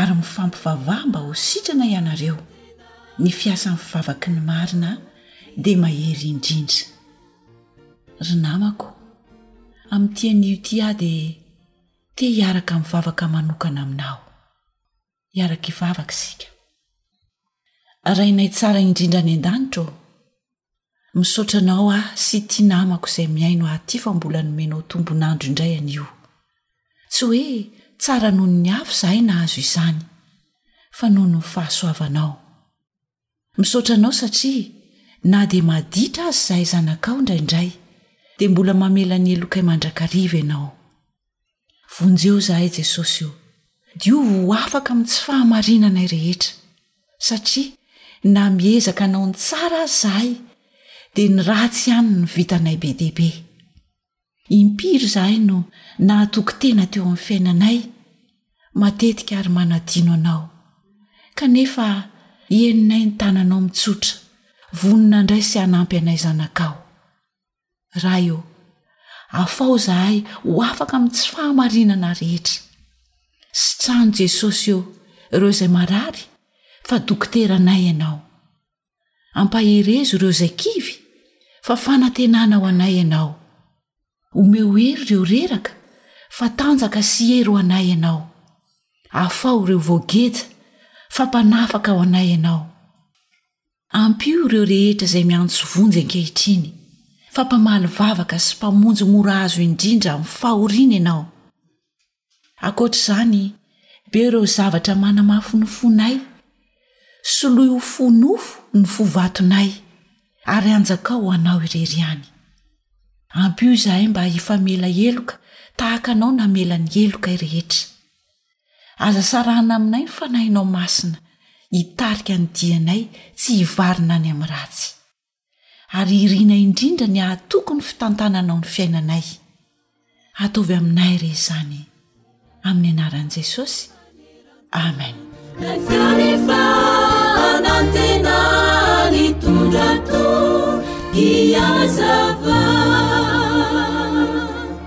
ary mifampivavaha mba ho sitrana ianareo ny fiasan'ny fivavaky ny marina dia mahery indrindra ry namako amin'ity anio ity aho dia te hiaraka mivavaka manokana aminao hiaraka hivavaka isika rainay tsara indrindra any an-danitra ô Misaotra anao aho sy ity namako izay mihaino ahy ity fa mbola nomenao tombon'andro indray anio. Tsy hoe tsara noho ny hafa izahay nahazo izany, fa noho ny fahasoavanao. Misaotra anao satria na dia maditra aza izahay zanakao indraindray, dia mbola mamela ny helokay mandrakariva ianao. Vonjeo izahay Jesosy o! Diovy ho afaka amin'ny tsy fahamarinanay rehetra, satria na miezaka hanao ny tsara aza izahay dia ny ratsy ihany no vitanay be dia be. Impiry izahay no nahatoky tena teo amin'ny fiainanay, matetika ary manadino Anao, kanefa henonay ny tananao mitsotra, vonona handray sy hanampy anay zanakao. Ray ô, afaho zahay ho afaka amin'ny tsy fahamarinana rehetra. Sitrano Jesosy ô, ireo izay marary fa dokoteranay Ianao. Ampaherezo ireo izay kivy fa fanantenana ho anay Ianao. Omeo hery ireo reraka fa tanjaka sy hery ho anay Ianao. Afaho ireo voageja fa mpanafaka ho anay Ianao. Ampio ireo rehetra izay miantso vonjy ankehitriny, fa mpamaly vavaka sy mpamonjy mora azo indrindra amin'ny fahoriana ianao. Ankoatra izany, be ireo zavatra manamafy ny fonay, soloy ho fo nofo ny fo vatonay, ary anjakao ho anao irery ihany. Ampio izahay mba hifamela heloka tahaka anao namelan'ny heloka rehetra. Aza sarahana aminay ny Fanahinao Masina hitarika ny dianay tsy hivarina any amin'ny ratsy. Ary irinay indrindra ny hahatoky ny fitantananao ny fiainanay. Ataovy aminay re izany. Amin'ny anaran'i Jesosy. Amen.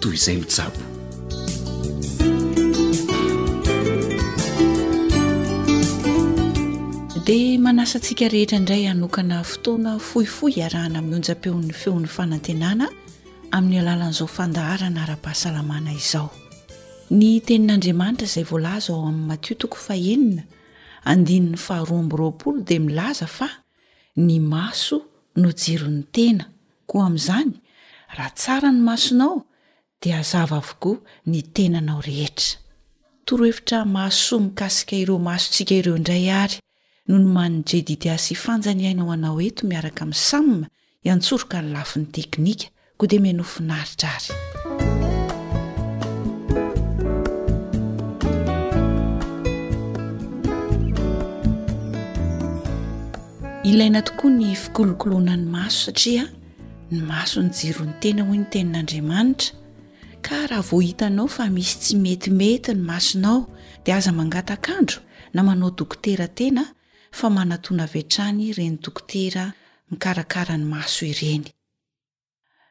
toy izay mitsabo dia manasa antsika rehetra indray hanokana fotoana fohifohy hiarahana amin'ny onjam-peon'ny feon'ny fanantenana amin'ny alalan'izao fandaharana ara-pahasalamana izao ny tenin'andriamanitra izay voalaza ao amin'ny matio toko fahenina andinin'ny faharoambyroapolo dia milaza fa Ny maso no jiron'ny tena, koa amin'izany, raha tsara ny masonao, dia hazava avokoa ny tenanao rehetra. Torohevitra mahasoa mikasika ireo masontsika ireo indray àry no nomanin'i Jedidiah sy Fanja Ny Aina ho Anao eto miaraka amin'i Sam Hiantsoroka ny lafiny teknika koa dia mihainoa finaritra ary. Ilaina tokoa ny fikolokoloana ny maso satria ny maso ny jiron'ny tena hoy ny tenin'Andriamanitra ka raha vao hitanao fa misy tsy metimety ny masonao dia aza mangatak'andro na manao dokotera tena fa manatona avy hatrany ireny dokotera mikarakara ny maso ireny.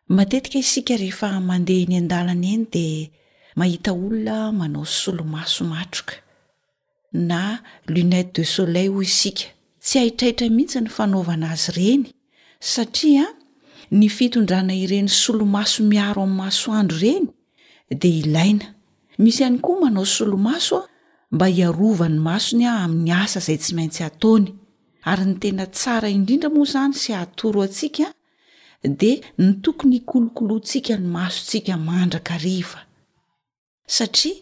Matetika isika rehefa mandeha eny an-dalana eny dia mahita olona manao solomaso matroka na lunettes de soleil hoy isika. Tsy haitraitra mihitsy ny fanaovana azy ireny satria ny fitondrana ireny solomaso miaro amin'ny masoandro ireny dia ilaina misy ihany koa manao solomaso mba hiarovany masony aho amin'ny asa izay tsy maintsy ataony ary ny tena tsara indrindra moa izany sy hahatoro antsika dia ny tokony hikolokoloantsika ny masontsika mandrakariva satria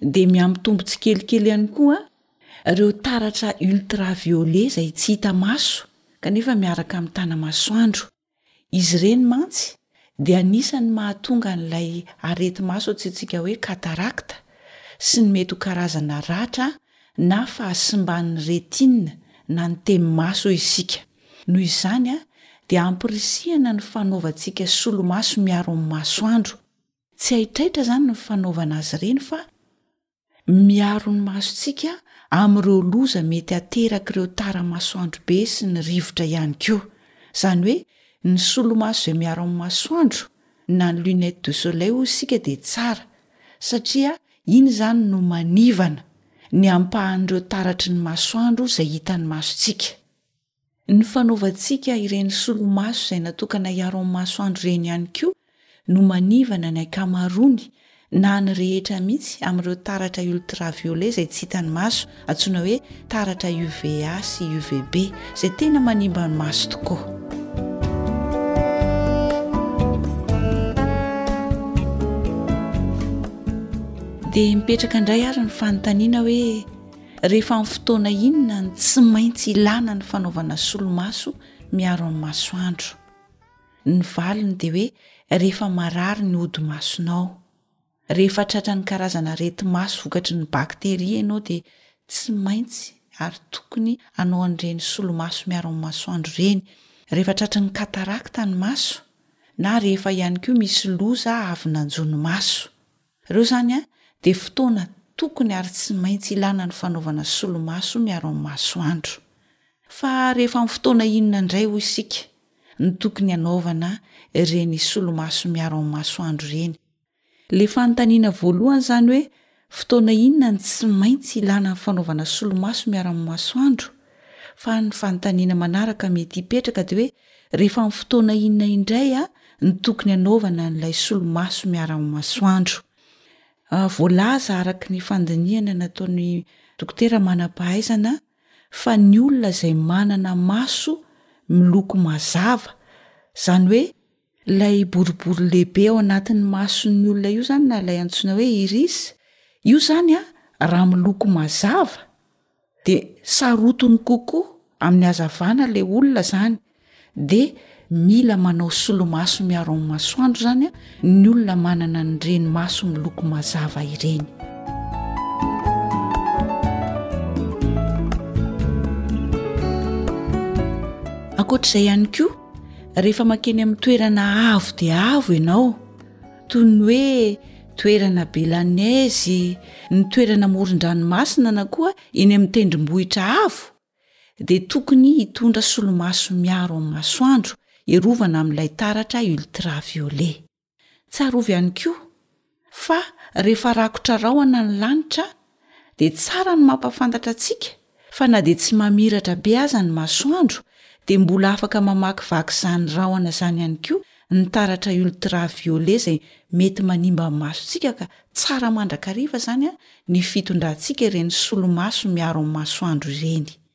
dia mihamitombo tsikelikely ihany koa ireo taratra ultra-violet izay tsy hita maso kanefa miaraka amin'ny tana-masoandro. Izy ireny mantsy dia anisan'ny mahatonga an'ilay areti-maso antsointsika hoe cataracte sy ny mety ho karazana ratra na fahasimban'ny rétine na ny temi-maso hoy isika. Noho izany dia ampirisihana ny fanaovantsika solomaso miaro amin'ny masoandro. Tsy haitraitra izany ny fanaovana azy ireny fa miaro ny masontsika amin'ireo loza mety haterak'ireo tara-masoandro be sy ny rivotra ihany koa, izany hoe ny solomaso izay miaro amin'ny masoandro na ny lunettes de soleil hoy isika dia tsara satria iny izany no manivana ny ampahan'ireo taratry ny masoandro izay hitan'ny masontsika. Ny fanaovantsika ireny solomaso izay natokana hiaro amin'ny masoandro ireny ihany koa no manivana ny ankamaroany na ny rehetra mihitsy amin'ireo taratra ultraviolet izay tsy hitan'ny maso, antsoina hoe taratra UVA sy UVB, izay tena manimba ny maso tokoa. Dia mipetraka indray ary ny fanontaniana hoe Rehefa amin'ny fotoana inona no tsy maintsy ilana ny fanaovana solomaso miaro amin'ny masoandro? Ny valiny dia hoe rehefa marary ny hodi-masonao. Rehefa tratran'ny karazana areti-maso vokatry ny bakteria ianao dia tsy maintsy ary tokony hanao an'ireny solomaso miaro amin'ny masoandro ireny. Rehefa tratry ny katarakta ny maso na rehefa ihany koa misy loza avy nanjo ny maso. Ireo izany dia fotoana tokony ary tsy maintsy ilana ny fanaovana solomaso miaro amin'ny masoandro. Fa rehefa amin'ny fotoana inona indray hoy isika no tokony hanaovana ireny solomaso miaro amin'ny masoandro ireny? Ilay fanontaniana voalohany izany hoe fotoana inona no tsy maintsy ilana ny fanaovana solomaso miaro amin'ny masoandro Fa ny fanontaniana manaraka mety hipetraka dia hoe rehefa amin'ny fotoana inona indray no tokony hanaovana an'ilay solomaso miara-masoandro? Voalaza araka ny fandinihana nataon'ny dokotera manam-pahaizana fa ny olona izay manana maso miloko mazava, izany hoe Ilay boribory lehibe ao anatin'ny mason'ny olona io izany na ilay antsoina hoe iris, io izany a, raha miloko mazava dia sarotiny kokoa amin'ny hazavana ilay olona izany, dia mila manao solomaso miaro amin'ny masoandro izany a, ny olona manana an'ireny maso miloko mazava ireny. Ankoatra izay ihany koa. rehefa mankeny amin'ny toerana avo dia avo ianao toy ny hoe toerana be lanezy ny toerana moron-dranomasina na koa eny amin'ny tendrombohitra avo dia tokony hitondra solomaso miaro amin'ny masoandro hiarovana amin'ilay taratra ultraviolet Tsarovy ihany koa fa rehefa rakotra rahona ny lanitra dia tsara ny mampahafantatra antsika fa na dia tsy mamiratra be aza ny masoandro dia mbola afaka mamakivaky izany rahona izany ihany koa ny taratra ultra-violet izay mety manimba ny masontsika ka tsara mandrakariva izany ny fitondrantsika ireny solomaso miaro ny masoandro ireny.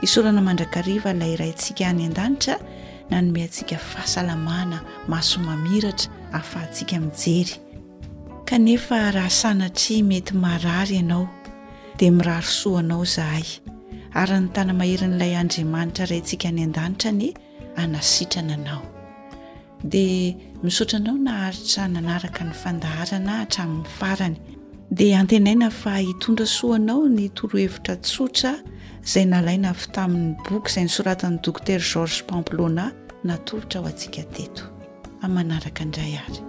Isaorana mandrakariva ilay Raintsika any an-danitra nanome antsika fahasalamana, maso mamiratra ahafahantsika mijery. Kanefa raha sanatria mety marary ianao, dia mirary soa anao izahay, ary ny Tanamaherin'ilay Andriamanitra Raintsika any an-danitra anie hanasitrana anao. Dia misaotra anao naharitra nanaraka ny fandaharana hatramin'ny farany. Dia antenaina fa hitondra soa anao ny torohevitra tsotra izay nalaina avy tamin'ny boky izay nosoratan'i Dokotera Georges Pamplona natolotra ho antsika teto. Amin'ny manaraka indray ary.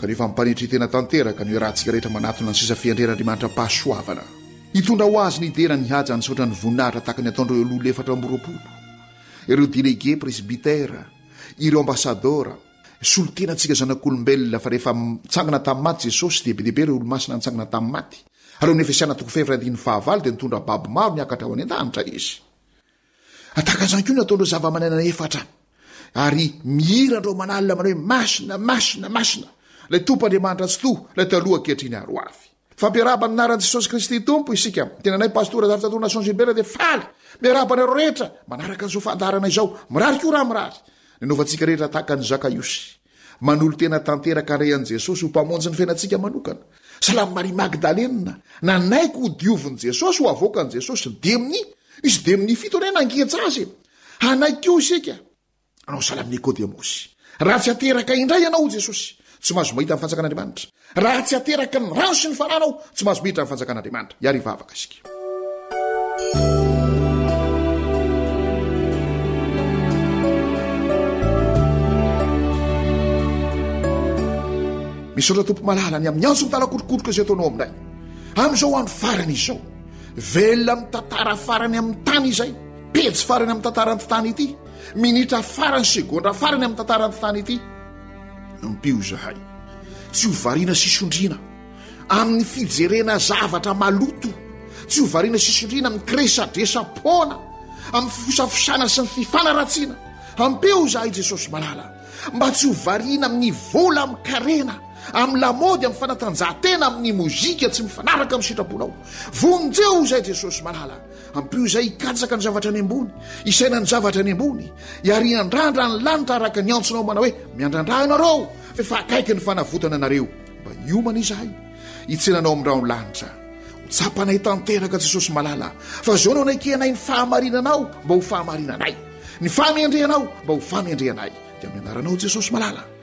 kanefa ampanetritena tanteraka ny oerantsika rehetra manatona ny sisa fiandrian' Andriamanitra ampahasoavana hitondra ho azy ny dera ny haja nisaotra ny voninahitra tahaka ny ataondreo lolo efatra amby roapolo ireo delege presbitera ireo ambasadora solotena antsika zanak'olombelona fa rehefa mitsangana tamin'ny maty Jesosy dia be dia be ireo olomasina nitsangana tamin'ny maty ary eo amin'ny efesiana toko fahefatra andininy fahavalo dia nitondra babo maro niakatra ho any an-danitra izy Atakazany koa ny ataon'ireo zavamanana efatra, ary mihira andro aman'alina manao hoe masina, masina, masina, ilay Tompo Andriamanitra tsy toha, ilay taloha ankehitriny ary ho avy. Fampiarahaba ny anaran'i Jesosy Kristy Tompo isika. Ny tenanay Pastora Zafitsato Nason Gilbert dia faly miarahaba anareo rehetra manaraka izao fandaharana izao. Mirary koa raha mirary ny anaovantsika rehetra tahaka ny Zakaiosy. Manolo-tena tanteraka anay an'i Jesosy ho Mpamonjy ny fiainantsika manokana. Salamo Maria Magdalenina, Nanaiky ho diovin'i Jesosy, ho avoakan'i Jesosy, Demni, Misy Demni fito ary nangeja Azy e! Hanaiky koa isika hanao salamo Nikodemosy. Raha tsy ateraka indray ianao ho Jesosy, tsy mahazo mahita ny Fanjakan'Andriamanitra. Raha tsy ateraky ny rano sy ny fanahy anao, tsy mahazo miditra ny fanjakan'Andriamanitra. Hiary hivavaka isika. Misaotra Tompo malala ny amin'ny antso mitalakorokoroka izay ataonao aminay. Amin'izao andro farany izao, velona amin'ny tantara farany amin'ny tany izay, pejy farany amin'ny tantaran'ny tany ity, minitra farany, segondra farany amin'ny tantaran'ny tany ity. Ampio izahay tsy ho variana sy sondriana amin'ny fijerena zavatra maloto, tsy ho variana sy sondriana amin'ny kiresadresa-poana, amin'ny fifosafosana sy ny fifanaratsiana. Ampio izahay Jesosy malala mba tsy ho variana amin'ny vola, amin'ny karena, amin'ny lamaody, amin'ny fanatanjahantena, amin'ny mozika tsy mifanaraka amin'ny sitraponao. Vonjeo izahay Jesosy malala. Ampio izay hikatsaka ny zavatra any ambony, hisaina ny zavatra any ambony, hiary hiandrandra ny lanitra araka ny antsonao manao hoe miandrandra ianareo fa efa akaiky ny fanavotana anareo. Mba hiomana izahay, hitsenanao amin'ny rano lanitra. Ho tsapanay tanteraka Jesosy malala fa izao no naikehanay ny fahamarinanao mba ho fahamarinanay, ny famendrehanao mba ho famendrehanay. Dia amin'ny anaranao Jesosy malala.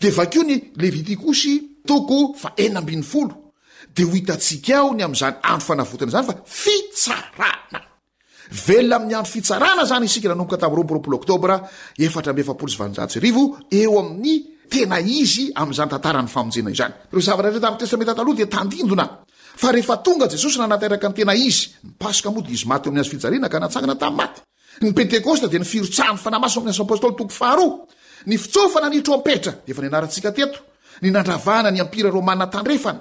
Dia vakio ny Levitikosy toko faha enina ambin'ny folo dia ho hitantsika ao ny amin'izany andro fanavotana izany fa fitsarana. Velona amin'ny andro fitsarana izany isika nanomboka tamin'ny roa amby roapolo oktobra efatra amby efapolo sy valonjato sy arivo eo amin'ny tena izy amin'izany tantaran'ny famonjena izany. Ireo zavatra rehetra tamin'ny Testamenta Taloha dia tandindona fa rehefa tonga Jesosy nanatanteraka ny tena izy, ny Paska moa dia izy maty eo amin'ny hazo fijaliana ka natsangana tamin'ny maty. Ny Pentekosta dia ny firotsahan'ny Fanahy Masina ao amin'ny Asan'ny Apostoly toko faharoa. Ny fitsofana ny trompetra, efa nianarantsika teto, ny nandravana ny Empira Romana Tandrefana,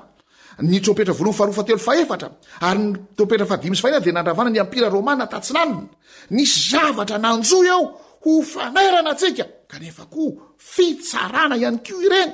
ny trompetra voalohany, faharoa, fahatelo, fahefatra, ary ny trompetra fahadimy sy fahenina dia nandravana ny Empira Romana Tatsinanana. Nisy zavatra nanjo eo ho fanairana antsika, kanefa koa fitsarana ihany koa ireny.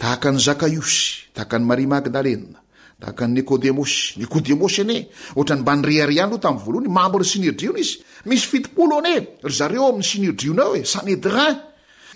Tahaka an'i Zakaiosy, tahaka an'i Maria Magdalena, tahaka an'i Nikodemosy. Nikodemosy anie, ohatrany mba nirehareha ihany aloha tamin'ny voalohany, mamo ry Synedriona izy. Misy fitopolo anie ry zareo ao amin'ny Synedriona ao e, Sanedrin.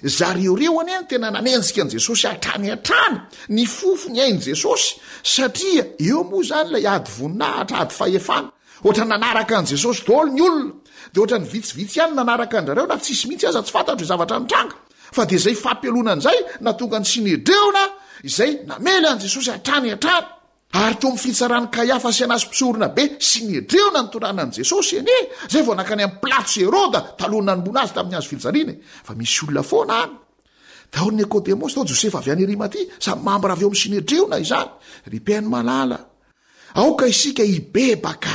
Zareo reo anie no tena nanenjika an'i Jesosy hatrany hatrany, nifofo ny ain'i Jesosy, satria eo moa izany ilay ady voninahitra, ady fahefana. Ohatrany nanaraka an'i Jesosy daholo ny olona, dia ohatrany vitsivitsy ihany nanaraka an-dry zareo na tsisy mihitsy aza, tsy fantatro izay zavatra nitranga. fa dia izay fampialonana izay natonga ny Synedriona izay namely an'i Jesosy hatrany hatrany. Ary teo amin'ny fitsaran'i Kaiafa sy Anasy mpisorona be Synedriona nitondrana an'i Jesosy anie, izay vao nankany amin'ny Pilato sy Heroda talohan'ny nanomboana azy tamin'ny hazo fijaliana e. Fa misy olona foana any. Tao ry Nekodemosy, tao Josefa avy any Arimatia, samy mambra avy ao amin'ny Synedriona izany. Ry mpihaino malala, aoka isika hibebaka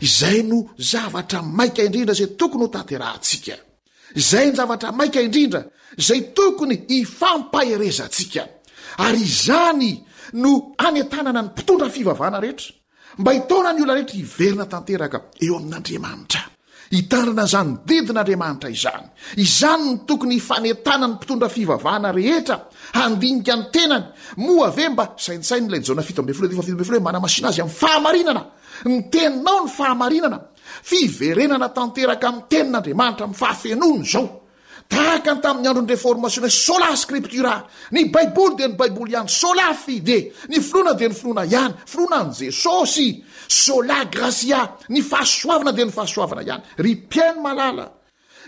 Izay no zavatra maika indrindra izay tokony ho tanterahantsika. Izay ny zavatra maika indrindra izay tokony hifampaherezantsika. Ary izany no anentanana ny mpitondra fivavahana rehetra, mba hitaona ny olona rehetra hiverina tanteraka eo amin'Andriamanitra, hitandrina izany didin'Andriamanitra izany. Izany no tokony hifanentanan'ny mpitondra fivavahana rehetra, handinika ny tenany. Moa ve mba saintsain'ilay Jaona fito ambin'ny folo dia fahafito ambin'ny folo hoe manamasina azy amin'ny fahamarinana? Ny teninao ny fahamarinana, fiverenana tanteraka amin'ny tenin'Andriamanitra amin'ny fahafenoany izao. Tahaka ny tamin'ny andron'ny reformasiona hoe sola scriptura, ny Baiboly dia ny Baiboly ihany, sola fide, ny finoana dia ny finoana ihany, finoana an'i Jesosy, sola gratia, ny fahasoavana dia ny fahasoavana ihany. Ry mpihaino malala,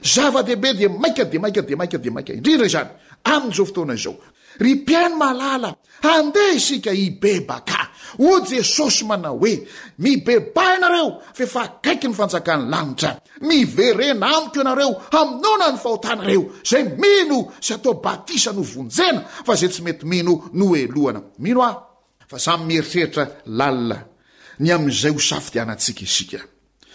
Zava-dehibe dia maika dia maika dia maika dia maika indrindra izany amin'izao fotoana izao. Ry mpihaino malala, handeha isika hibebaka. Hoy Jesosy manao hoe, Mibebaha ianareo, fa efa akaiky ny fanjakan'ny lanitra. Miverena amiko ianareo, hamonoana ny fahotanareo. Izay mino sy atao batisa no vonjena, fa izay tsy mety mino no helohana. Mino aho, Fa samy mieritreritra lalina ny amin'izay ho safidianantsika isika.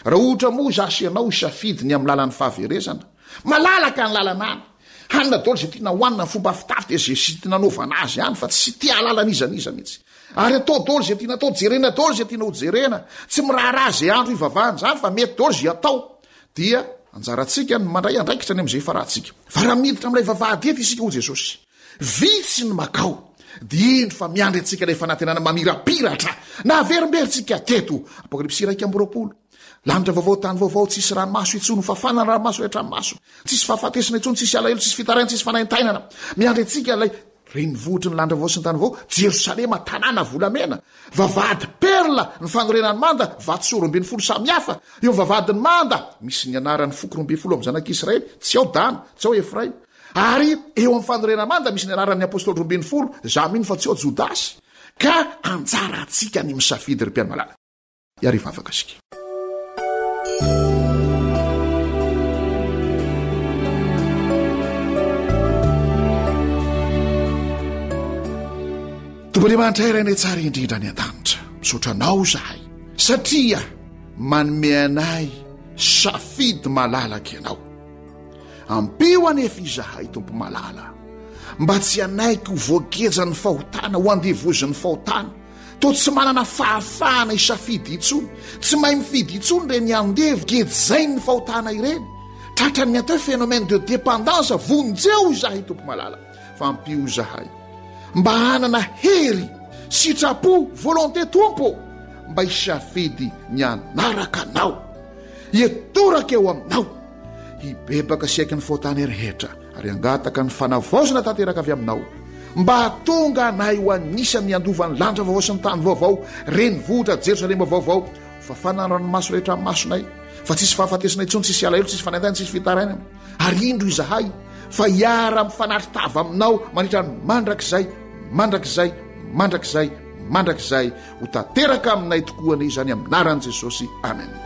Raha ohatra moa izaho sy ianao hisafidy ny amin'ny lalan'ny fahaverezana, malalaka ny lalana any, hanina daholo izay tiana hohanina, ny fomba fitafy dia izay sitin' anaovana azy ihany fa tsy te hahalala an'iza n'iza mihitsy. Ary atao daholo izay tiana atao, jerena daholo izay tiana ho jerena, tsy miraharaha izay andro hivavahana izany fa mety daholo izay atao, dia anjarantsika ny mandray andraikitra ny amin'izay efa ratsika. Fa raha miditra amin'ilay vavahady eto isika hoy Jesosy, Vitsy ny makao. Dia indro fa miandry antsika ilay fanantenana mamirapiratra naverimberintsika teto. Apokalypsy iraika amby roapolo. Lanitra vaovao, tany vaovao, tsisy ranomaso intsony, fafana ny ranomaso rehetra amin'ny maso, tsisy fahafatesana intsony, tsisy alahelo, tsisy fitaraina, tsisy fanaintainana. Miandry antsika ilay renivohitry ny lanitra vaovao sy ny tany vaovao, Jerosalema, tanàna volamena, vavahady perla, ny fanorenan'ny manda, vatosoa roa ambin'ny folo samihafa, eo amin'ny vavahadin'ny manda, misy ny anaran'ny foko roa ambin'ny folo amin'ny zanak'Israely, tsy ao Dana, tsy ao Efraima, Ary eo amin'ny fanorenaman da misy ny anaran'ny Apostoly roa ambin'ny folo, izaho mino fa tsy ao Jodasy, ka anjarantsika ny misafidy ry mpihaino malala. Hiary hivavaka isika. Tompo Andriamanitra iray indray tsara indrindra any an-danitra, misaotra Anao izahay satria manome anay safidy malalaka Ianao. Ampio anefa izahay, Tompo malala, mba tsy hanaiky ho voagejan'ny fahotana, ho andevozin'ny fahotana, toa tsy manana fahafahana hisafidy intsony, tsy mahay mifidy intsony ireny andevo gejain'ny fahotana ireny, tratran'ny atao hoe phénomène de dépendance, vonjeo izahay, Tompo malala. Fampio zahay mba hanana hery, sitrapo, volonté Tompo ô, mba hisafidy ny hanaraka Anao, hitoraka eo Aminao, hibebaka sieky ny fotany rehetra, ary hangataka ny fanavaozana tanteraka avy Aminao, mba hahatonga anay ho anisan'ny handova ny lanitra vaovao sy ny tany vaovao, renivohitra, Jerosalema vaovao, ho fafana ny ranomaso rehetra masonay, fa tsisy fahafatesanay intsony, tsisy alahelo, tsisy fanaintainana, tsisy fitarainana. Ary indro izahay fa hiara-mifanatri tava aminao mandritra ny mandrakizay, mandrakizay, mandrakizay, mandrakizay, ho tanteraka aminay tokoa anie izany amin'anaran'i Jesosy, amen.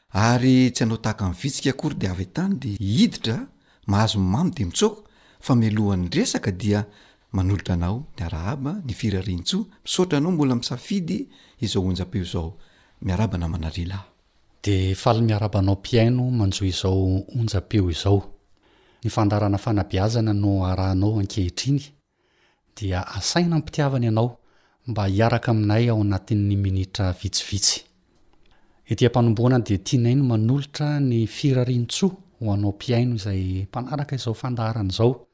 Ary tsy hanao tahaka ny vitsika akory dia avy an-tany dia hiditra, mahazo ny mamy dia mitsoaka, fa mialohan'ny resaka dia manolotra anao miarahaba ny Firariantsoa, misaotra anao mbola misafidy izao onjam-peo izao, miarahaba namana Lila. Dia faly miarahaba anao mpihaino manjo izao onjam-peo izao. Ny fandaharana fanabeazana no arahanao ankehitriny. dia asaina am-pitiavana ianao mba hiaraka aminay ao anatin'ny minitra vitsivitsy. Ety am-panombohana dia tianay ny manolotra ny firarian-tsoa ho anao mpihaino izay mpanaraka izao fandaharana izao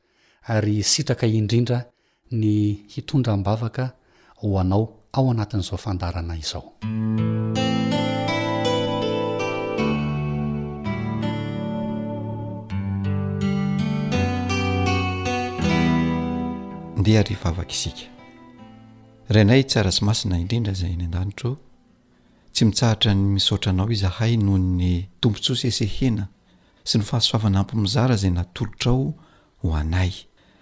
ary sitraka indrindra ny hitondra am-bavaka ho anao ao anatin'izao fandaharana izao. Ndeha ary hivavaka isika. Rainay tsara sy masina indrindra izay any an-danitro, tsy mitsahatra ny misaotra anao izahay noho ny tombontsoa sesehena sy ny fahasoavana ampy mizara izay natolotrao ho anay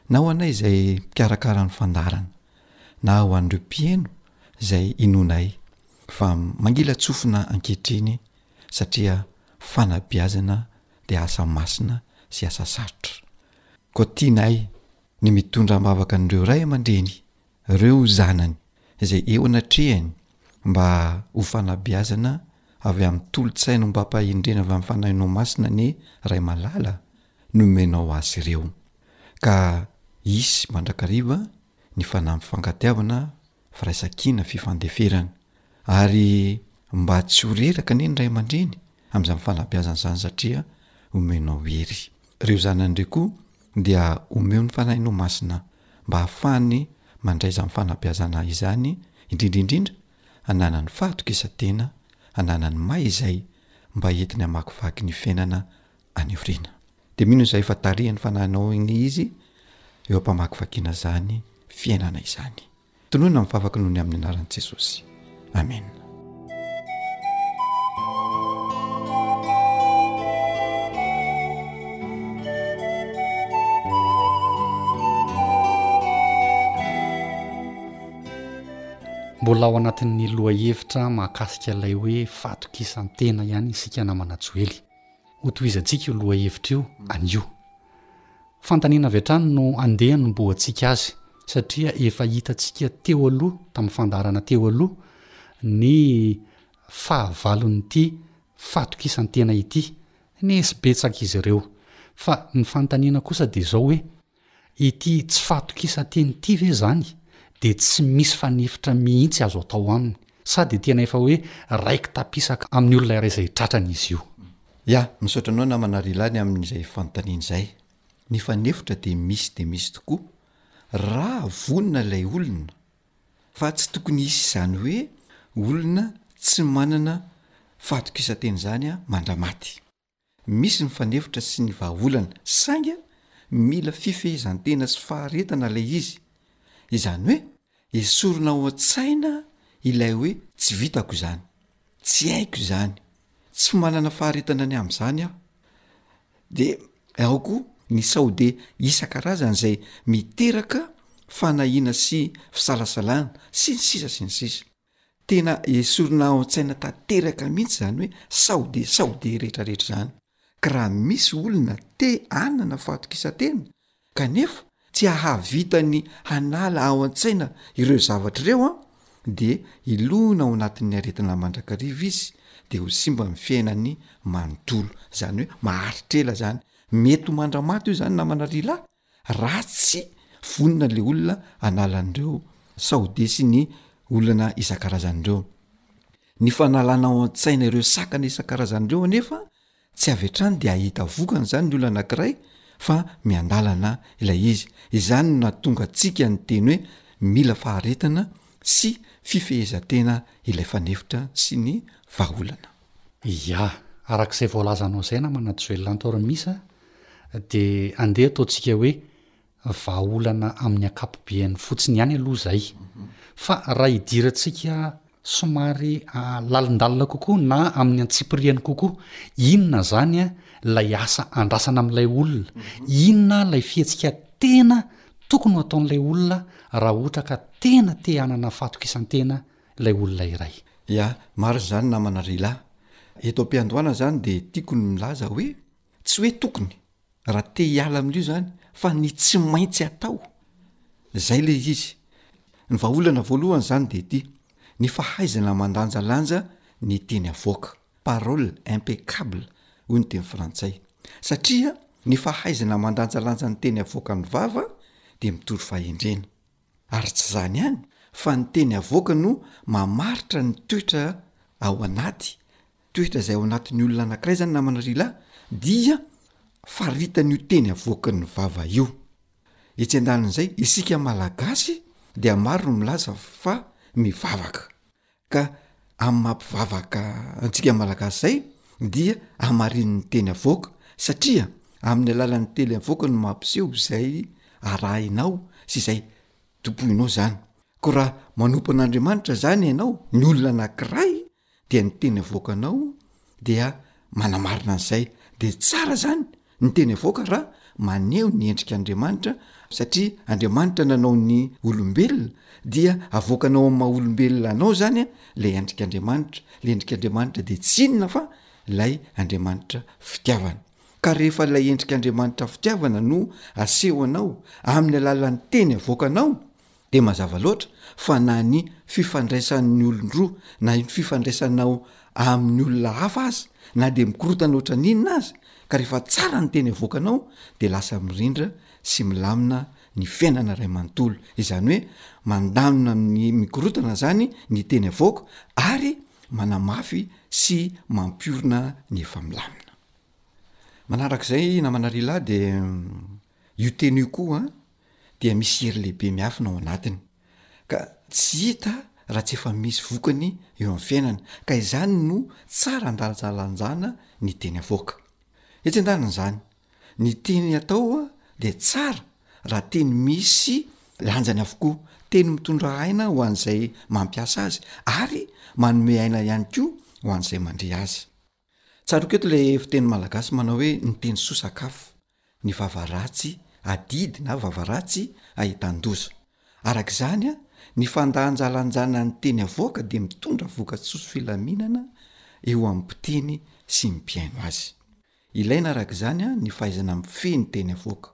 na ho anay izay mpikarakara ny fandarana na ho an'ireo mpieno izay inoanay fa mangilan-tsofina ankehitriny satria fanabeazana dia asa masina sy asa sarotra. Koa tianay ny mitondra am-bavaka an'ireo ray aman-dreny ireo zanany izay eo anatrehany mba ho fanabeazana avy amin'ny tolo-tsain'ombam-pahendrena avy amin'ny fanahinao masina anie Ray malala nomenao azy ireo, ka hisy mandrakariva ny fanampifangatiavana, firaisankina, fifandeferana. Ary mba tsy ho reraka anie ny ray aman-dreny amin'izany fanabeazana izany satria omenao hery. Ireo zanany ireo koa dia omeo ny Fanahinao Masina mba hahafahany mandray izany fanabeazana izany, indrindra indrindra hananany fahatokisan-tena, hananany may izay mba entiny hamakivaky ny fiainana any aoriana. Dia mino izay fa tarihan'ny fanahinao anie izy eo am-pamakivakiana izany fiainana izany. Tonoina amin'ny vavaka noho ny amin'ny anaran'i Jesosy. Amena. Mbola ao anatin'ny lohahevitra mahakasika ilay hoe fahatokisan-tena ihany isika namana Joely. Hotohizantsika io lohahevitra io anio. Fanontaniana avy hatrany no andeha hanombohantsika azy satria efa hitantsika teo aloha tamin'ny fandaharana teo aloha ny fahavalon'ity fahatokisan-tena ity. Nesy betsaka izy ireo. Fa ny fanontaniana kosa dia izao hoe. Ity tsy fahatokisan-teny ity ve izany dia tsy misy fanefitra mihitsy azo atao aminy, sa dia tena efa hoe raiki-tapisaka amin'ny olona iray izay tratrany izy io? Ya, misaotra anao namana Rilany amin'izay fanontaniana izay. Ny fanefitra dia misy dia misy tokoa raha vonona ilay olona fa tsy tokony hisy izany hoe olona tsy manana fahatokisan-teny izany mandra-maty. Misy ny fanefotra sy ny vahaolana, saingy mila fifehezan-tena sy faharetana ilay izy, izany hoe esorina ao an-tsaina ilay hoe tsy vitako izany, tsy haiko izany, tsy manana faharetana ny amin'izany aho. Dia ao koa ny sao dia isan-karazany izay miteraka fanahiana sy fisalasalana, sy ny sisa sy ny sisa. Tena esorina ao an-tsaina tanteraka mihitsy izany hoe sao dia sao dia rehetra rehetra izany. Ka raha misy olona te hanana fahatokisan-tena kanefa tsy ahavita ny hanala ao an-tsaina ireo zavatra ireo an, dia hilona ao anatin'ny aretina mandrakariva izy dia ho simba ny fiainany manontolo. Izany hoe maharitra ela izany. Mety ho mandra-maty io izany namana ry lahy raha tsy vonona le olona hanala an'ireo sao dia sy ny olana isan-karazany ireo. Ny fanalana ao an-tsaina ireo sakana isan-karazany ireo anefa tsy avy hatrany dia hahita vokany izany ny olona anankiray fa miandalana ilay izy. Izany no nahatonga antsika niteny hoe mila faharetana sy fifehezan-tena ilay fanefitra sy ny vahaolana. Ia, araka izay voalazanao izay namana Joelanto Rmisa dia andeha ataontsika hoe vahaolana amin'ny ankapobeany fotsiny ihany aloha izay fa raha hidirantsika somary lalindalina kokoa na amin'ny antsipiriany kokoa inona izany a ilay asa andrasana amin'ilay olona inona ilay fihetsika tena tokony ho ataon'ilay olona raha ohatra ka tena te hanana fatokisantena ilay olona iray. Ya, marina izany namana Rila. Eto am-piandohana izany dia tiako ny milaza hoe, tsy hoe tokony, raha te hiala amin'io izany, fa ny tsy maintsy atao. Izay ilay izy. Ny vahaolana voalohany izany dia ity, ny fahaizana mandanjalanja ny teny avoaka, parole impeccable, hoy ny teny frantsay. Satria ny fahaizana mandanjalanja ny teny avoakan'ny vava dia mitory fahendrena. Ary tsy izany ihany fa ny teny avoaka no mamaritra ny toetra ao anaty, toetra izay ao anatin'ny olona anankiray izany namana ry lahy dia faritan'io teny avoakan'ny vava io. Etsy andanin'izay isika malagasy dia maro no milaza fa mivavaka. Ka amin'ny maha mpivavaka antsika Malagasy izay dia hamarinin'ny teny avoaka satria amin'ny alalan'ny teny avoaka no mampiseho izay arahinao sy izay tompoinao izany. Koa raha manompo an'Andriamanitra izany ianao, ny olona anankiray, dia ny teny avoakanao dia manamarina an'izay. Dia tsara izany Ny teny avoaka ra maneho ny endrik' Andriamanitra satria Andriamanitra nanao ny olombelona dia avoakanao amin'ny maha olombelona anao zany a lay endrik' Andriamanitra, lay endrik' Andriamanitra dia tsy inona fa lay Andriamanitra fitiavana. Ka rehefa lay endrik' Andriamanitra fitiavana no asehonao amin'ny alalan'ny teny avoakanao dia mazava loatra fa na ny fifandraisan'ny olon-droa na ny fifandraisanao amin'ny olona hafa aza na dia mikorotana ohatran'ny inona aza ka rehefa tsara ny teny avoakanao dia lasa mirindra sy milamina ny fiainana iray manontolo izany hoe mandamina amin'ny mikorotana izany ny teny avoako ary manamafy sy mampiorina ny efa milamina manarak'izay namana rila dia io teny io koa dia misy hery lehibe miafina ao anatiny ka tsy hita raha tsy efa misy vokany eo amin'ny fiainana ka izany no tsara andaljalanjana ny teny avoaka etsy an-danin'izany ny teny atao dia tsara raha teny misy lanjany avokoa teny mitondra aina ho an'izay mampiasa azy ary manome aina ihany koa ho an'izay mandre azy Tsaroako eto ilay fiteny malagasy manao hoe ny teny soa sakafo, ny vava ratsy adidy na vava ratsy ahitan-doza. Araka izany, ny fandanjalanjanan'ny teny avoaka dia mitondra vokatsoa sy filaminana eo amin'ny mpiteny sy ny mpihaino azy. Ilaina araka izany ny fahaizana mifehy ny teny avoaka.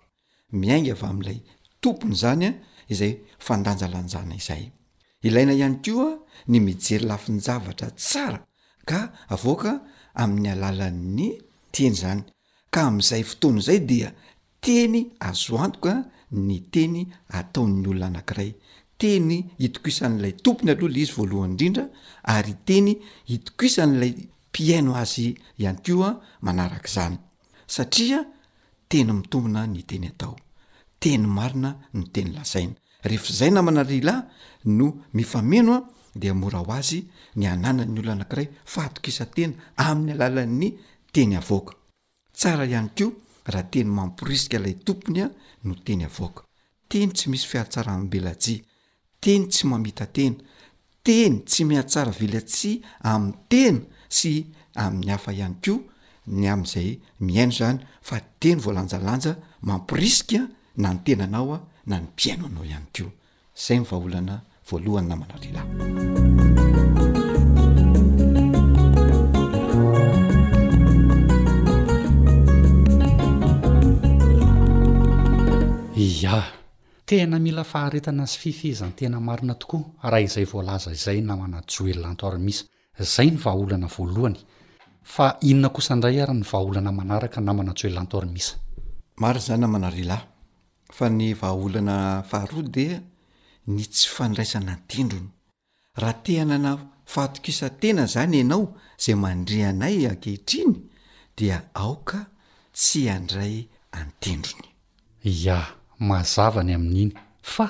Miainga avy amin'ilay tompony izany izay fandanjalanjana izay. Ilaina ihany koa ny mijery lafin-javatra tsara ka avoaka amin'ny alalan'ny teny izany, ka amin'izay fotoana izay dia teny azo antoka ny teny ataon'ny olona anankiray, teny itokisan'ilay tompony aloha ilay izy voalohany indrindra ary teny itokisan'ilay mpihaino azy ihany koa manaraka izany. satria teny mitombina ny teny atao, teny marina no teny lazaina. Rehefa izay namana ry lahy no mifameno an, dia mora ho azy ny hananan'ny olona anankiray fahatokisan-tena amin'ny alalan'ny teny avoaka. Tsara ihany koa raha teny mamporisika ilay tompony no teny avoaka. Teny tsy misy fihatsaram-belatsihy, Teny tsy mamita tena, teny tsy mihatsara velatsihy amin'ny tena sy amin'ny hafa ihany koa ny amin'izay mihaino izany fa teny voalanjalanja mamporisika na ny tenanao na ny mpihaino anao ihany koa. Izay ny vahaolana voalohany namana lehilahy. Iah. Tena mila faharetana sy fifehezan-tena marina tokoa raha izay voalaza izay namana Joelanto Armis. Izay ny vahaolana voalohany. Fa inona kosa indray ary ny vahaolana manaraka namana Joelanto Armis? Marina izany namana ry lahy. Fa ny vahaolana faharoa dia ny tsy fandraisana an-tendrony. Raha te-hanana fahatokisan-tena izany ianao izay mandre anay ankehitriny dia aoka tsy handray an-tendrony. Ia, mazava ny amin'iny. Fa,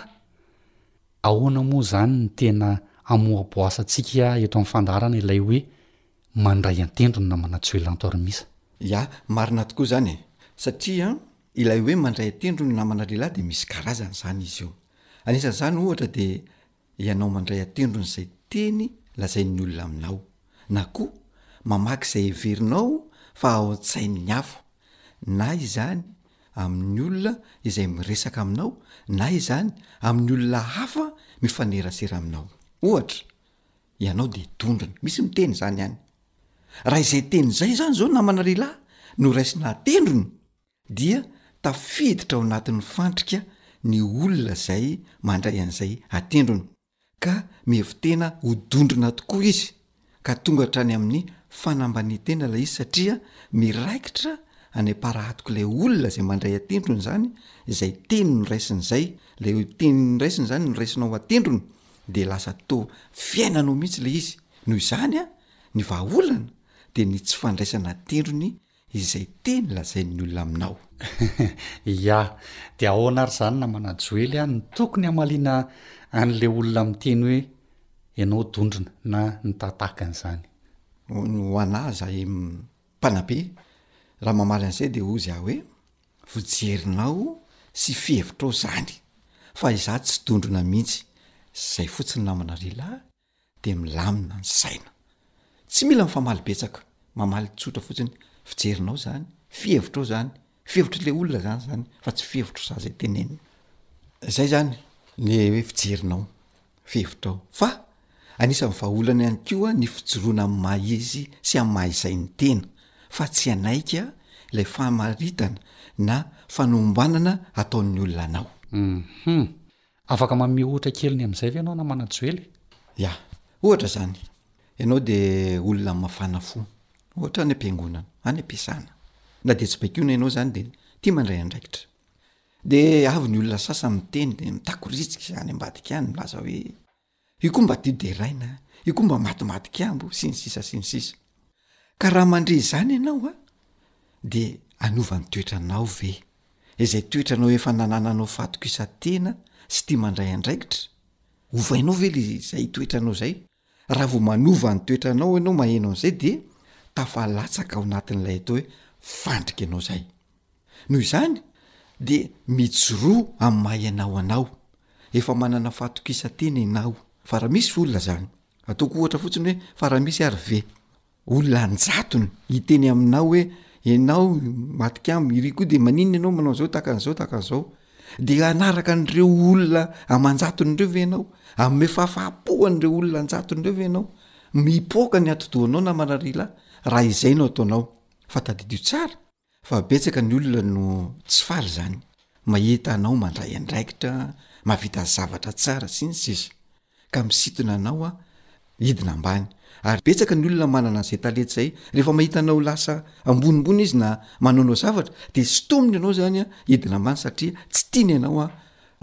ahoana moa izany ny tena amoaboasantsika eto amin'ny fandaharana ilay hoe mandray an-tendrony na manajoelanto ary misa? Ia, marina tokoa izany e! Satria ilay hoe mandray an-tendrony namana lehilahy dia misy karazany izany izy io. Anisan'izany ohatra dia Ianao mandray an-tendron'izay teny lazain'ny olona aminao, na koa mamaky izay heverinao fa ao an-tsain'ny hafa, na izany amin'ny olona izay miresaka aminao na izany amin'ny olona hafa mifanerasera aminao. Ohatra, ianao dia dondrona, misy miteny izany any. Raha izay teny izay izany izao namana lehilahy no raisina an-tendrony, Dia tafiditra ao anatin'ny fandrika ny olona izay mandray an'izay atendrony, ka mihevi-tena ho dondrona tokoa izy, ka tonga hatrany amin'ny fanambanian-tena ilay izy, satria miraikitra any am-parahatok'ilay olona izay mandray atendrony izany izay teny noraisiny izay, ilay teny noraisiny izany noraisina ho atendrony, dia lasa toa fiainanao mihitsy ilay izy, noho izany ny vahaolana dia ny tsy fandraisana atendrony izay teny lazain'ny olona aminao. Ia, dia ahoana ary izany namana Joely a, ny tokony hamaliana an'ilay olona miteny hoe ianao dondrona na ny taha tahaka an'izany? Ho anà izahay mpanabe, raha mamaly an'izay dia hoy izaho hoe, ho jerinao sy fihevitrao izany fa izaho tsy dondrona mihitsy, izay fotsiny namana ry lahy. dia milamina ny saina. Tsy mila mifamaly betsaka, mamaly tsotra fotsiny, fijerinao zany, fihevitrao zany, fihevitr'le olona zany zany fa tsy fihevitro za zay tenenina. Zay zany le hoe fijerinao, fihevitrao. Fa anisan'ny vahaolana ihany koa ny fijoroana amin'ny maha izy sy amin'ny maha izay ny tena fa tsy hanaika ilay famaritana na fanombanana ataon'ny olona anao. Hum. Afaka manome ohatra kely ny amin'izay ve ianao namana Joel e? Ya. Ohatra izany, ianao dia olona mafana fo, ohatra any am-piangonana, any am-piasana, na dia tsy baikoina ianao izany dia tia mandray andraikitra. Dia avy ny olona sasany miteny dia mitakoritsiky any ambadika any milaza hoe. io koa mba tia deraina, io koa mba matimatin-kiambo sy ny sisa sy ny sisa. Ka raha mandre izany ianao an, dia hanova ny toetranao ve? Izay toetranao efa nanananao fahatokisan-tena sy tia mandray andraikitra, ovainao ve le izay toetranao izay? Raha vao manova ny toetranao ianao maheno an'izay dia tafalatsaka ao anatin'ilay atao hoe fandrika ianao izay. Noho izany dia mijoroa amin'ny maha ianao anao. Efa manana fahatokisan-tena ianao fa raha misy ve olona izany, ataoko ohatra fotsiny hoe fa raha misy ary ve olona an-jatony hiteny aminao hoe ianao maty amiko, iry koa dia maninona ianao manao an'izao tahaka an'izao tahaka an'izao, dia hanaraka an'ireo olona aman-jatony ireo ve ianao? Hanome fahafaham-po an'ireo olona an-jatony ireo ve ianao? Mipoaka ny atidohanao namanarahalahy raha izay no ataonao. Fa tadidio tsara. Fa betsaka ny olona no tsy faly izany mahita anao mandray andraikitra, mahavita zavatra tsara sy ny sisa ka misintona anao a hidina ambany ary betsaka ny olona manana an'izay talenta izay rehefa mahita anao lasa ambonimbony izy na manaonao zavatra dia sintominy ianao izany a hidina ambany satria tsy tiany ianao a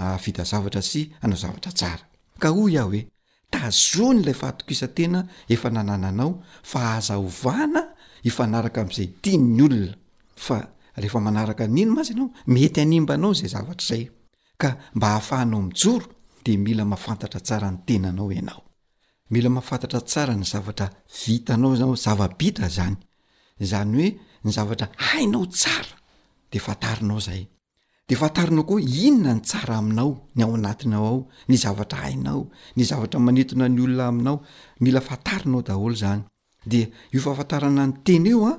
hahavita zavatra sy hanao zavatra tsara ka hoy aho hoe Tazono ilay fahatokisan-tena efa nanananao fa aza ovana hifanaraka amin'izay tian'ny olona fa rehefa manaraka an'iny mantsy ianao mety hanimba anao izay zavatra izay ka mba hahafahanao mijoro dia mila mafantatra tsara ny tenanao ianao. Mila mafantatra tsara ny zavatra vitanao zao zava-bita zany, izany hoe ny zavatra hainao tsara de fantarinao zay. Dia fantarina koa inona ny tsara aminao, ny ao anatinao ao, ny zavatra hainao, ny zavatra manintona ny olona aminao, mila fantarinao daholo izany. Dia io fahafantarana ny tena io an,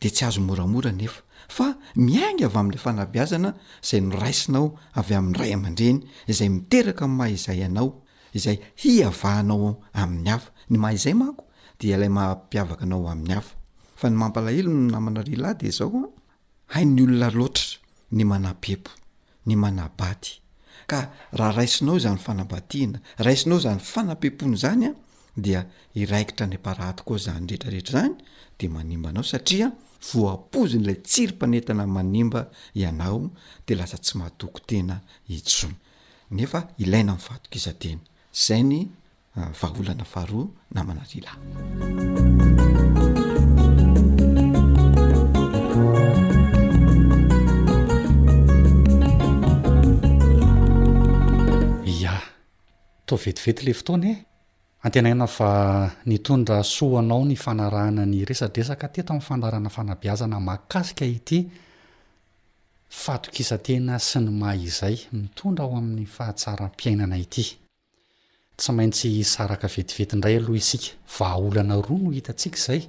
dia tsy azo moramora anefa, fa miainga avy amin'ilay fanabeazana izay noraisinao avy amin'ny ray aman-dreny, izay miteraka ny maha izay anao, izay hiavahanao amin'ny hafa. Ny maha izay manko dia ilay maha mpiavaka anao amin'ny hafa. Fa ny mampalahelo ny namana ry lahy dia izao an, Hain'ny olona loatra ny manampiempo, ny manabady. Ka raha raisinao izany fanabadiana, raisinao izany fanampiempoana izany, dia hiraikitra any am-parahady koa izany rehetra rehetra izany, dia manimba anao satria voapoizin'ilay tsirim-panentana manimba ianao, dia lasa tsy mahatoky tena intsony. Nefa ilaina ny fahatokisan-tena. Izay ny Vahaolana faharoa namana ry lahy. Ya, toa vetivety le fotoana e! Antenaina fa nitondra soa ho anao ny fanarahana ny resadresaka teto amin'ny fandaharana fanabeazana mahakasika ity fahatokisan-tena sy ny maha izay mitondra ho amin'ny fahatsaram-piainana ity. Tsy maintsy hisaraka vetivety indray aloha isika. Vahaolana roa no hitantsika izay.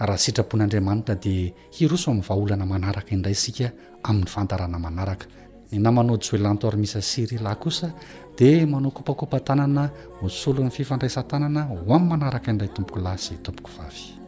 Raha sitrapon'Andriamanitra dia hiroso amin'ny vahaolana manaraka indray isika amin'ny fandaharana manaraka. Ny namanao Juelanto Armisa sy Rila kosa dia manao kopakopa-tanana ho solon'ny fifandraisan-tanana ho amin'ny manaraka indray Tompokolahy sy Tompokovavy.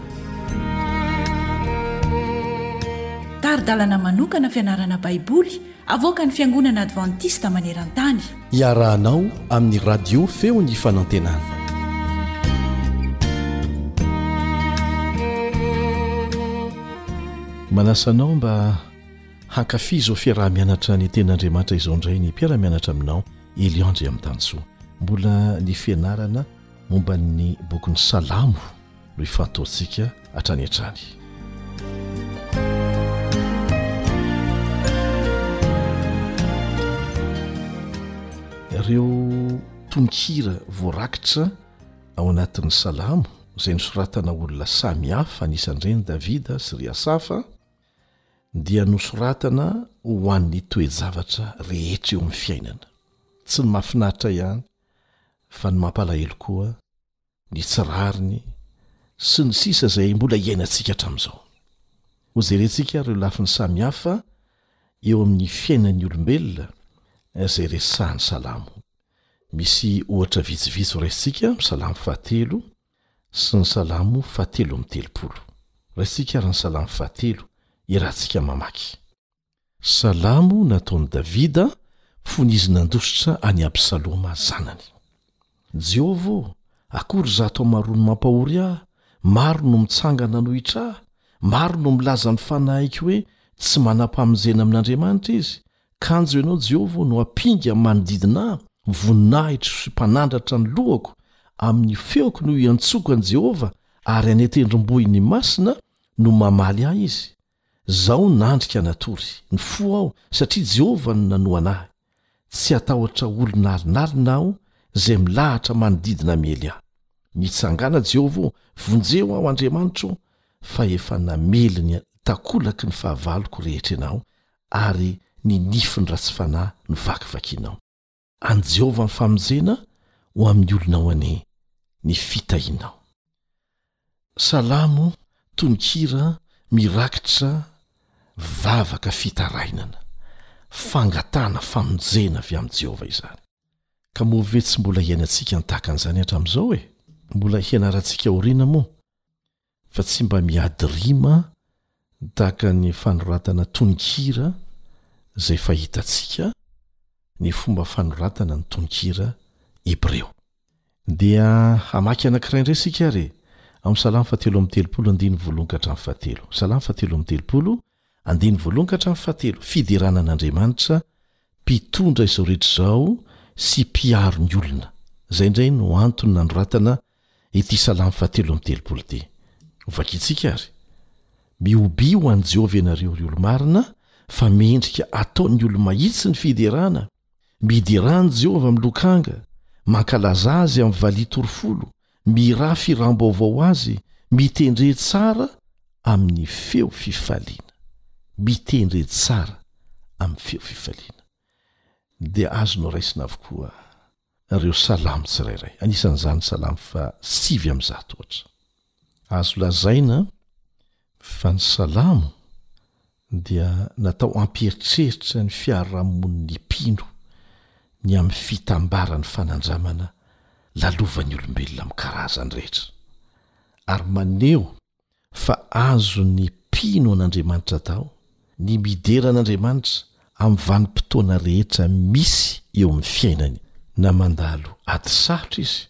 Tari-dalana manokana fianarana Baiboly avoakan'ny Fiangonana Advantista maneran-tany. Iarahanao amin'ny Radio Feon'ny Fanantenana. Manasa anao mba hankafy izao fiaraha-mianatra ny tenin'Andriamanitra izao indray ny mpiara-mianatra aminao Eliandry Amitansoa. Mbola ny fianarana Momba ny bokin'ny Salamo no ifantohantsika hatrany hatrany. Ireo tononkira voarakitra ao anatin'ny Salamo izay nosoratana olona samy hafa anisan'ireny Davida sy ry Asafa dia nosoratana ho an'ny toe-javatra rehetra eo amin'ny fiainana. Tsy ny mahafinaritra ihany fa ny mampalahelo koa ny tsy rariny sy ny sisa izay mbola iainantsika hatramin'izao. Hojerentsika ary ireo lafiny samihafa eo amin'ny fiainan'ny olombelona izay resahan'ny salamo. Misy ohatra vitsivitsy horaisintsika amin'ny salamo fahatelo sy ny salamo fahatelo amby telopolo. Raisintsika ary ny salamo fahatelo iarahantsika mamaky. Salamo nataon'i Davida fony izy nandositra an'i Absaloma zanany. Jehovah ô, akory izato hamaroan'ny mampahory ahy, maro no mitsangana hanohitra ahy, maro no milaza ny fanahiko hoe tsy manam-pamonjena amin'Andriamanitra izy, kanjo ianao Jehovah no ampinga amin'ny manodidina ahy, voninahitro sy mpanandratra ny lohako, amin'ny feoko no iantsoako an'i Jehovah ary any an-tendrombohiny masina no mamaly ahy izy, Zao nandrika natory, nifoha aho satria Jehovah no nanohana ahy. Tsy hatahotra olona alinalina aho izay milahatra manodidina miely ahy. Mitsangàna Jehovah ô, vonjeo aho Andriamanitra ô, fa efa namely ny takolaky ny fahavaloko rehetra ianao, ary ny nifiny ratsy fanahy novakivakianao. An'i Jehovah ny famonjena ho amin'ny olona ao aney, ny fitahianao. Salamo, tononkira, mirakitra vavaka fitarainana, fangatahana famonjena avy amin'i Jehovah izany. Ka moa ve tsy mbola iainantsika ny tahaka an'izany hatramin'izao e? Mbola hianarantsika aoriana moa. fa tsy mba miady rima tahaka ny fanoratana tononkira izay fahitantsika ny fomba fanoratana ny tononkira hebreo. Dia hamaky anankiray indray isika ary, amin'ny Salamo fahatelo amby telopolo, andininy voalohany ka hatramin'ny fahatelo. Salamo fahatelo amby telopolo, Andininy voalohany ka hatramin'ny fahatelo, fiderana an'Andriamanitra, Mpitondra izao rehetra izao sy Mpiaro ny olona. Izay indray no antony nanoratana ity salamo fahatelo amby telopolo ity. Hovakintsika ary, Mihobihy ho an'i Jehovah ianareo, ry olo-marina, fa mendrika ataon'ny olo-mahitsy ny fiderana. Miderà an'i Jehovah amin'ny lokanga, mankalaza azy amin'ny valiha torofolo, mirafirahambaovao azy mitendre tsara amin'ny feo fifaliana mitendre tsara amin'ny feo fifaliana dia azo no raisina avokoa reo salamo tsirairay anisan'izany salamo fa sivy am'zato ohatra azo lazaina Fa ny Salamo dia natao hampieritreritra ny fiaraha-monin'ny mpino ny amin'ny fitambaran'ny fanandramana lalovan'ny olombelona amin'ny karazany rehetra, ary maneho fa azon'ny mpino an'Andriamanitra atao ny midera an'Andriamanitra amin'ny vanim-potoana rehetra misy eo amin'ny fiainany, na mandalo ady sarotra izy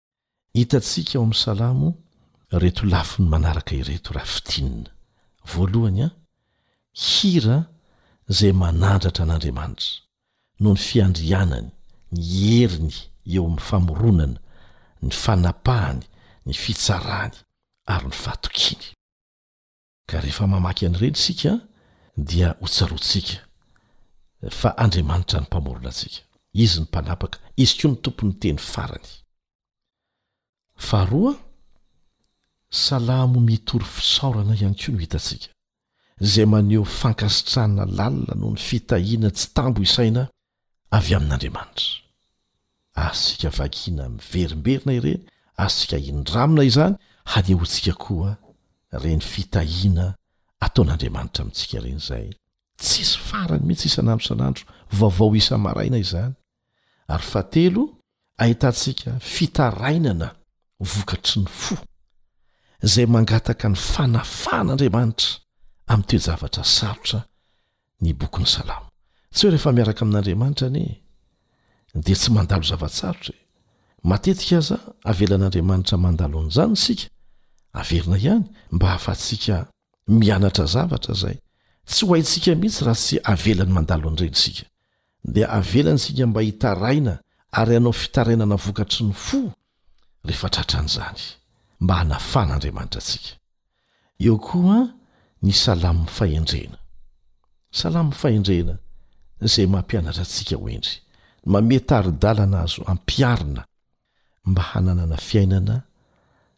Hitantsika ao amin'ny Salamo ireto lafiny manaraka ireto raha fintinina. Voalohany, hira izay manandratra an'Andriamanitra noho ny fiandrianany, ny heriny eo amin'ny famoronana, ny fanapahany, ny fitsarany ary ny fahatokiany. Ka rehefa mamaky an'ireny isika dia ho tsaroantsika fa Andriamanitra ny Mpamorona antsika. Izy ny Mpanapaka, Izy koa ny Tompon'ny teny farany. Faharoa, salamo mitory fisaorana ihany koa no hitantsika, izay maneho fankasitrahana lalina noho ny fitahiana tsy tambo isaina avy amin'Andriamanitra. Azontsika vakiana miverimberina ireny, azontsika indramina izany, hanehoantsika koa ireny fitahiana ataon'Andriamanitra amintsika ireny izay tsisy farany mihitsy isan'andro isan'andro, vaovao isa-maraina izany. Ary fahatelo, ahitantsika fitarainana vokatry ny fo izay mangataka ny fanafan'Andriamanitra amin'ny toe-javatra sarotra ny bokin'ny Salamo. Tsy hoe rehefa miaraka amin'Andriamanitra anie dia tsy mandalo zava-tsarotra e! Matetika aza avelan'Andriamanitra mandalo an'izany isika, averina ihany mba hahafahantsika mianatra zavatra zay tsy ho haintsika mihitsy raha tsy avelany mandalo an'ireny isika dia avelany isika mba hitaraina ary anao fitarainana vokatry ny fo rehefa tratra an'izany mba hanafana andriamanitra atsika eo koa ny salamo fahendrena salamo fahendrena izay mampianatra antsika ho endry mametari-dalana azo ampiarina mba hananana fiainana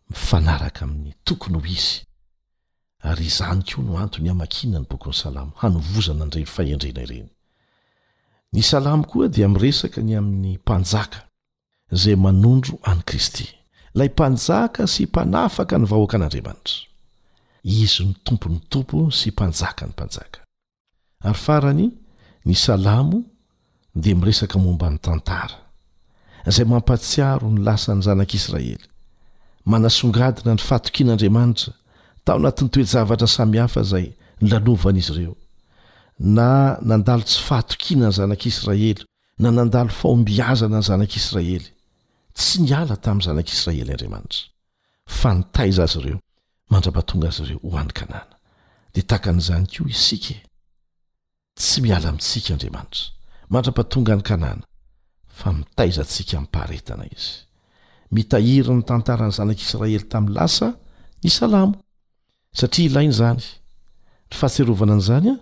mifanaraka amin'ny tokony ho izy. Ary izany koa no antony hamakiana ny bokin'ny Salamo, hanovozana an'ireny fahendrena ireny. Ny Salamo koa dia miresaka ny amin'ny Mpanjaka izay manondro an'i Kristy, ilay Mpanjaka sy Mpanafaka ny vahoakan'Andriamanitra. Izy no Tompon'ny tompo sy Mpanjakan'ny mpanjaka. Ary farany, ny Salamo dia miresaka momba ny tantara, izay mampahatsiaro ny lasan'ny zanak'Israely. Manasongadina ny fahatokian'Andriamanitra tao anatin'ny toe-javatra samihafa izay nolalovan'izy ireo, na nandalo tsy fahatokiana ny zanak'Israely na nandalo fahombiazana ny zanak'Israely. Tsy niala tamin'ny zanak'Israely Andriamanitra. fa nitaiza azy ireo mandra-pahatonga azy ireo ho any Kanana. Dia tahaka an'izany koa isika e! Tsy miala amintsika Andriamanitra mandra-pahatonga any Kanana, fa mitaiza antsika amim-paharetana Izy. Mitahiry ny tantaran'ny Zanak'Israely tamin'ny lasa ny Salamo, satria ilaina izany. Ny fahatsiarovana an'izany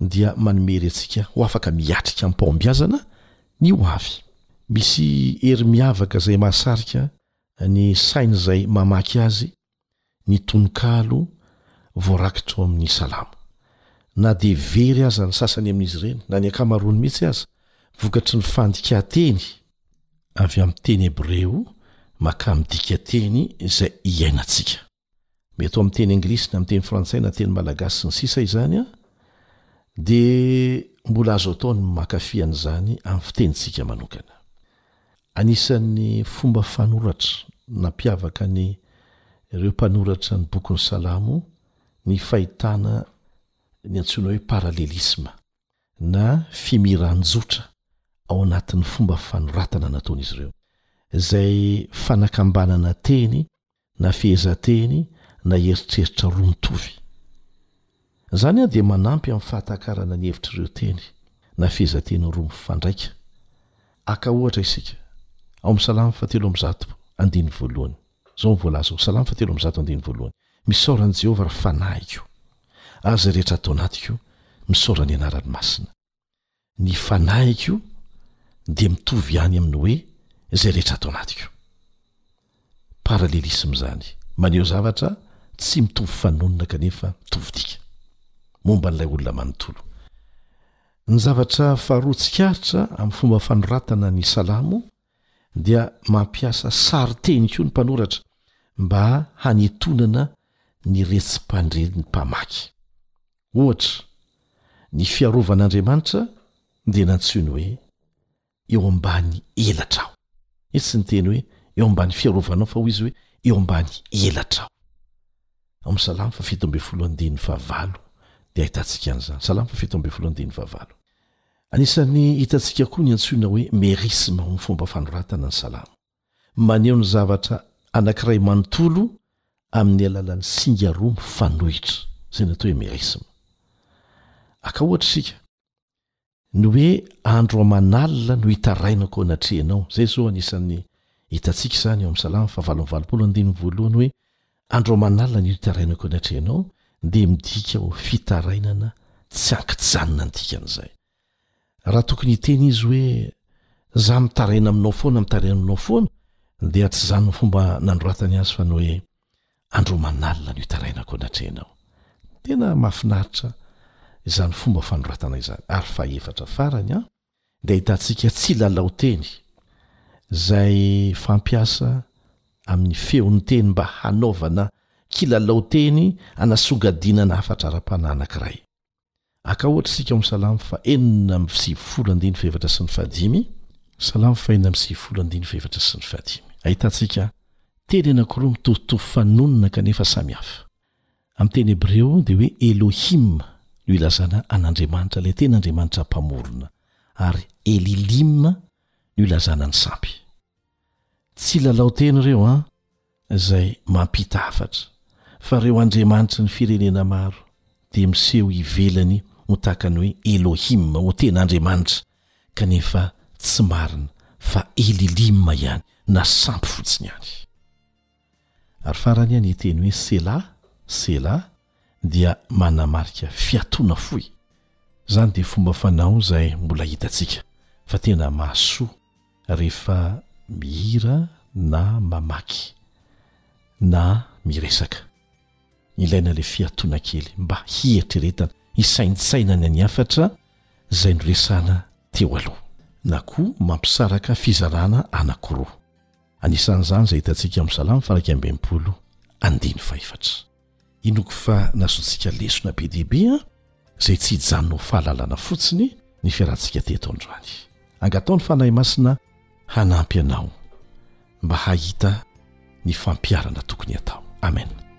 dia manemery antsika ho afaka miatrika amim-pahombiazana ny hoavy. Misy hery miavaka izay mahasarika ny sain'izay mamaky azy ny tononkalo voarakitra ao amin'ny Salamo. Na dia very aza ny sasany amin'izy ireny, na ny ankamaroany mihitsy aza, vokatry ny fandikan-teny avy amin'ny teny hebreo makà amin'ny dikan-teny izay iainantsika. mety ho amin'ny teny anglisy na amin'ny teny frantsay na teny malagasy sy ny sisa izany an, dia mbola azo atao ny makafy an'izany amin'ny fitenintsika manokana. Anisan'ny fomba fanoratra nampiavaka ny ireo mpanoratra ny bokin'ny Salamo ny fahitana ny antsoina hoe parallelisme na fimiran-jotra ao anatin'ny fomba fanoratana nataon'izy ireo, izay fanakambanana teny na fehezanteny na eritreritra roa mitovy. Izany dia manampy amin'ny fahatakarana ny hevitr'ireo teny na fehezanteny roa mifandraika. Aka ohatra isika, ao amin'ny Salamo fahatelo amby zato, andininy voalohany. Izao no voalaza ao, Salamo fahatelo amby zato, andininy voalohany, Misaora an'i Jehovah ry fanahiko, ary izay rehetra ato anatiko, misaora ny anarany masina. Ny fanahiko dia mitovy ihany amin'ny hoe izay rehetra ato anatiko. Parallelisme izany, maneho zavatra tsy mitovy fanonona kanefa mitovy dika, momba an'ilay olona manontolo. Ny zavatra faharoa tsikaritra amin'ny fomba fanoratana ny Salamo dia mampiasa sarinteny koa ny mpanoratra mba hanetonana ny retsi-pandre ny mpamaky. Ohatra, ny fiarovan'Andriamanitra dia nantsoiny hoe eo ambany elatrao. Eto tsy niteny hoe eo ambany fiarovanao fa hoy izy hoe eo ambany elatrao. Ao amin'ny Salamo fahafito ambin'ny folo andininy fahavalo dia ahitantsika an'izany. Salamo fahafito ambin'ny folo andininy fahavalo. Anisan'ny hitantsika koa ny antsoina hoe merisma ao amin'ny fomba fanoratana ny Salamo. Maneho ny zavatra anankiray manontolo amin'ny alalan'ny singa roa mifanohitra, izay ny atao hoe merisma. Aka ohatra isika ny hoe andro aman'alina no hitarainako anatrehanao. Izay izao anisan'ny hitantsika izany ao amin'ny Salamo fahavalo amby valopolo andininy voalohany hoe Andro aman'alina ny hitarainako ny atrehinao dia midika ho fitarainana tsy ankijanona ny dikan'izay. Raha tokony hiteny izy hoe za mitaraina aminao foana mitaraina aminao foana dia tsy izany ny fomba nanoratany azy fa ny hoe andro aman'alina no hitarainako ny atrehinao. Tena mahafinaritra izany fomba fanoratana izany. Ary fahefatra farany an. dia ahitantsika tsilalaoteny izay fampiasa amin'ny feon'ny teny mba hanaovana kilalaoteny hanasongadinana hafatra ara-panahy anankiray. Aka ohatra isika ao amin'ny Salamo fahenina amby sivifolo andininy fahefatra sy ny fahadimy, Salamo fahenina amby sivifolo andininy fahefatra sy ny fahadimy. Ahitantsika teny anankiroa mitovitovy fanonona kanefa samy hafa. Amin'ny teny hebreo dia hoe Elohim no ilazana an'Andriamanitra, ilay tena Andriamanitra Mpamorona, ary Elilim no ilazana ny sampy. Tsy lalaon-teny ireo an, izay mampita hafatra, fa ireo andriamanitry ny firenena maro dia miseho ivelany ho tahaka ny hoe Elohim, ho tena Andriamanitra, kanefa tsy marina, fa Elilim ihany, na sampy fotsiny ihany. Ary farany ny teny hoe Sela, Sela, dia manamarika fiatoana fohy. Izany dia fomba fanao izay mbola hitantsika fa tena mahasoa rehefa mihira na mamaky na miresaka. Ilaina ilay fiatoana kely mba hieritreretana, hisaintsainana ny hafatra izay noresahana teo aloha. Na koa mampisaraka fizarana anankiroa. Anisan'izany izay hitantsika amin'ny Salamo faha iraika amby enimpolo andiny fahefatra. Inoako fa nahazoantsika lesona be dia be an, izay tsy hijanona ho fahalalana fotsiny ny fiarahantsika teto androany. Angataho ny Fanahy Masina hanampy anao mba hahita ny fampiharana tokony hatao. Amen.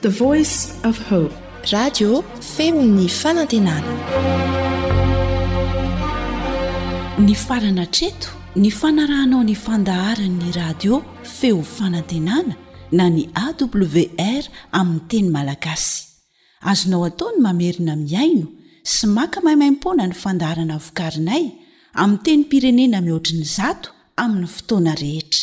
The voice of hope. Radio feon'ny fanantenana. Nifarana hatreto ny fanarahanao ny fandaharan'ny radio feo fanantenana na ny AWR amin'ny teny malagasy. Azonao atao ny mamerina mihaino sy maka maimaimpoana ny fandaharana vokarinay amin'ny tenim-pirenena mihoatry ny zato amin'ny fotoana rehetra.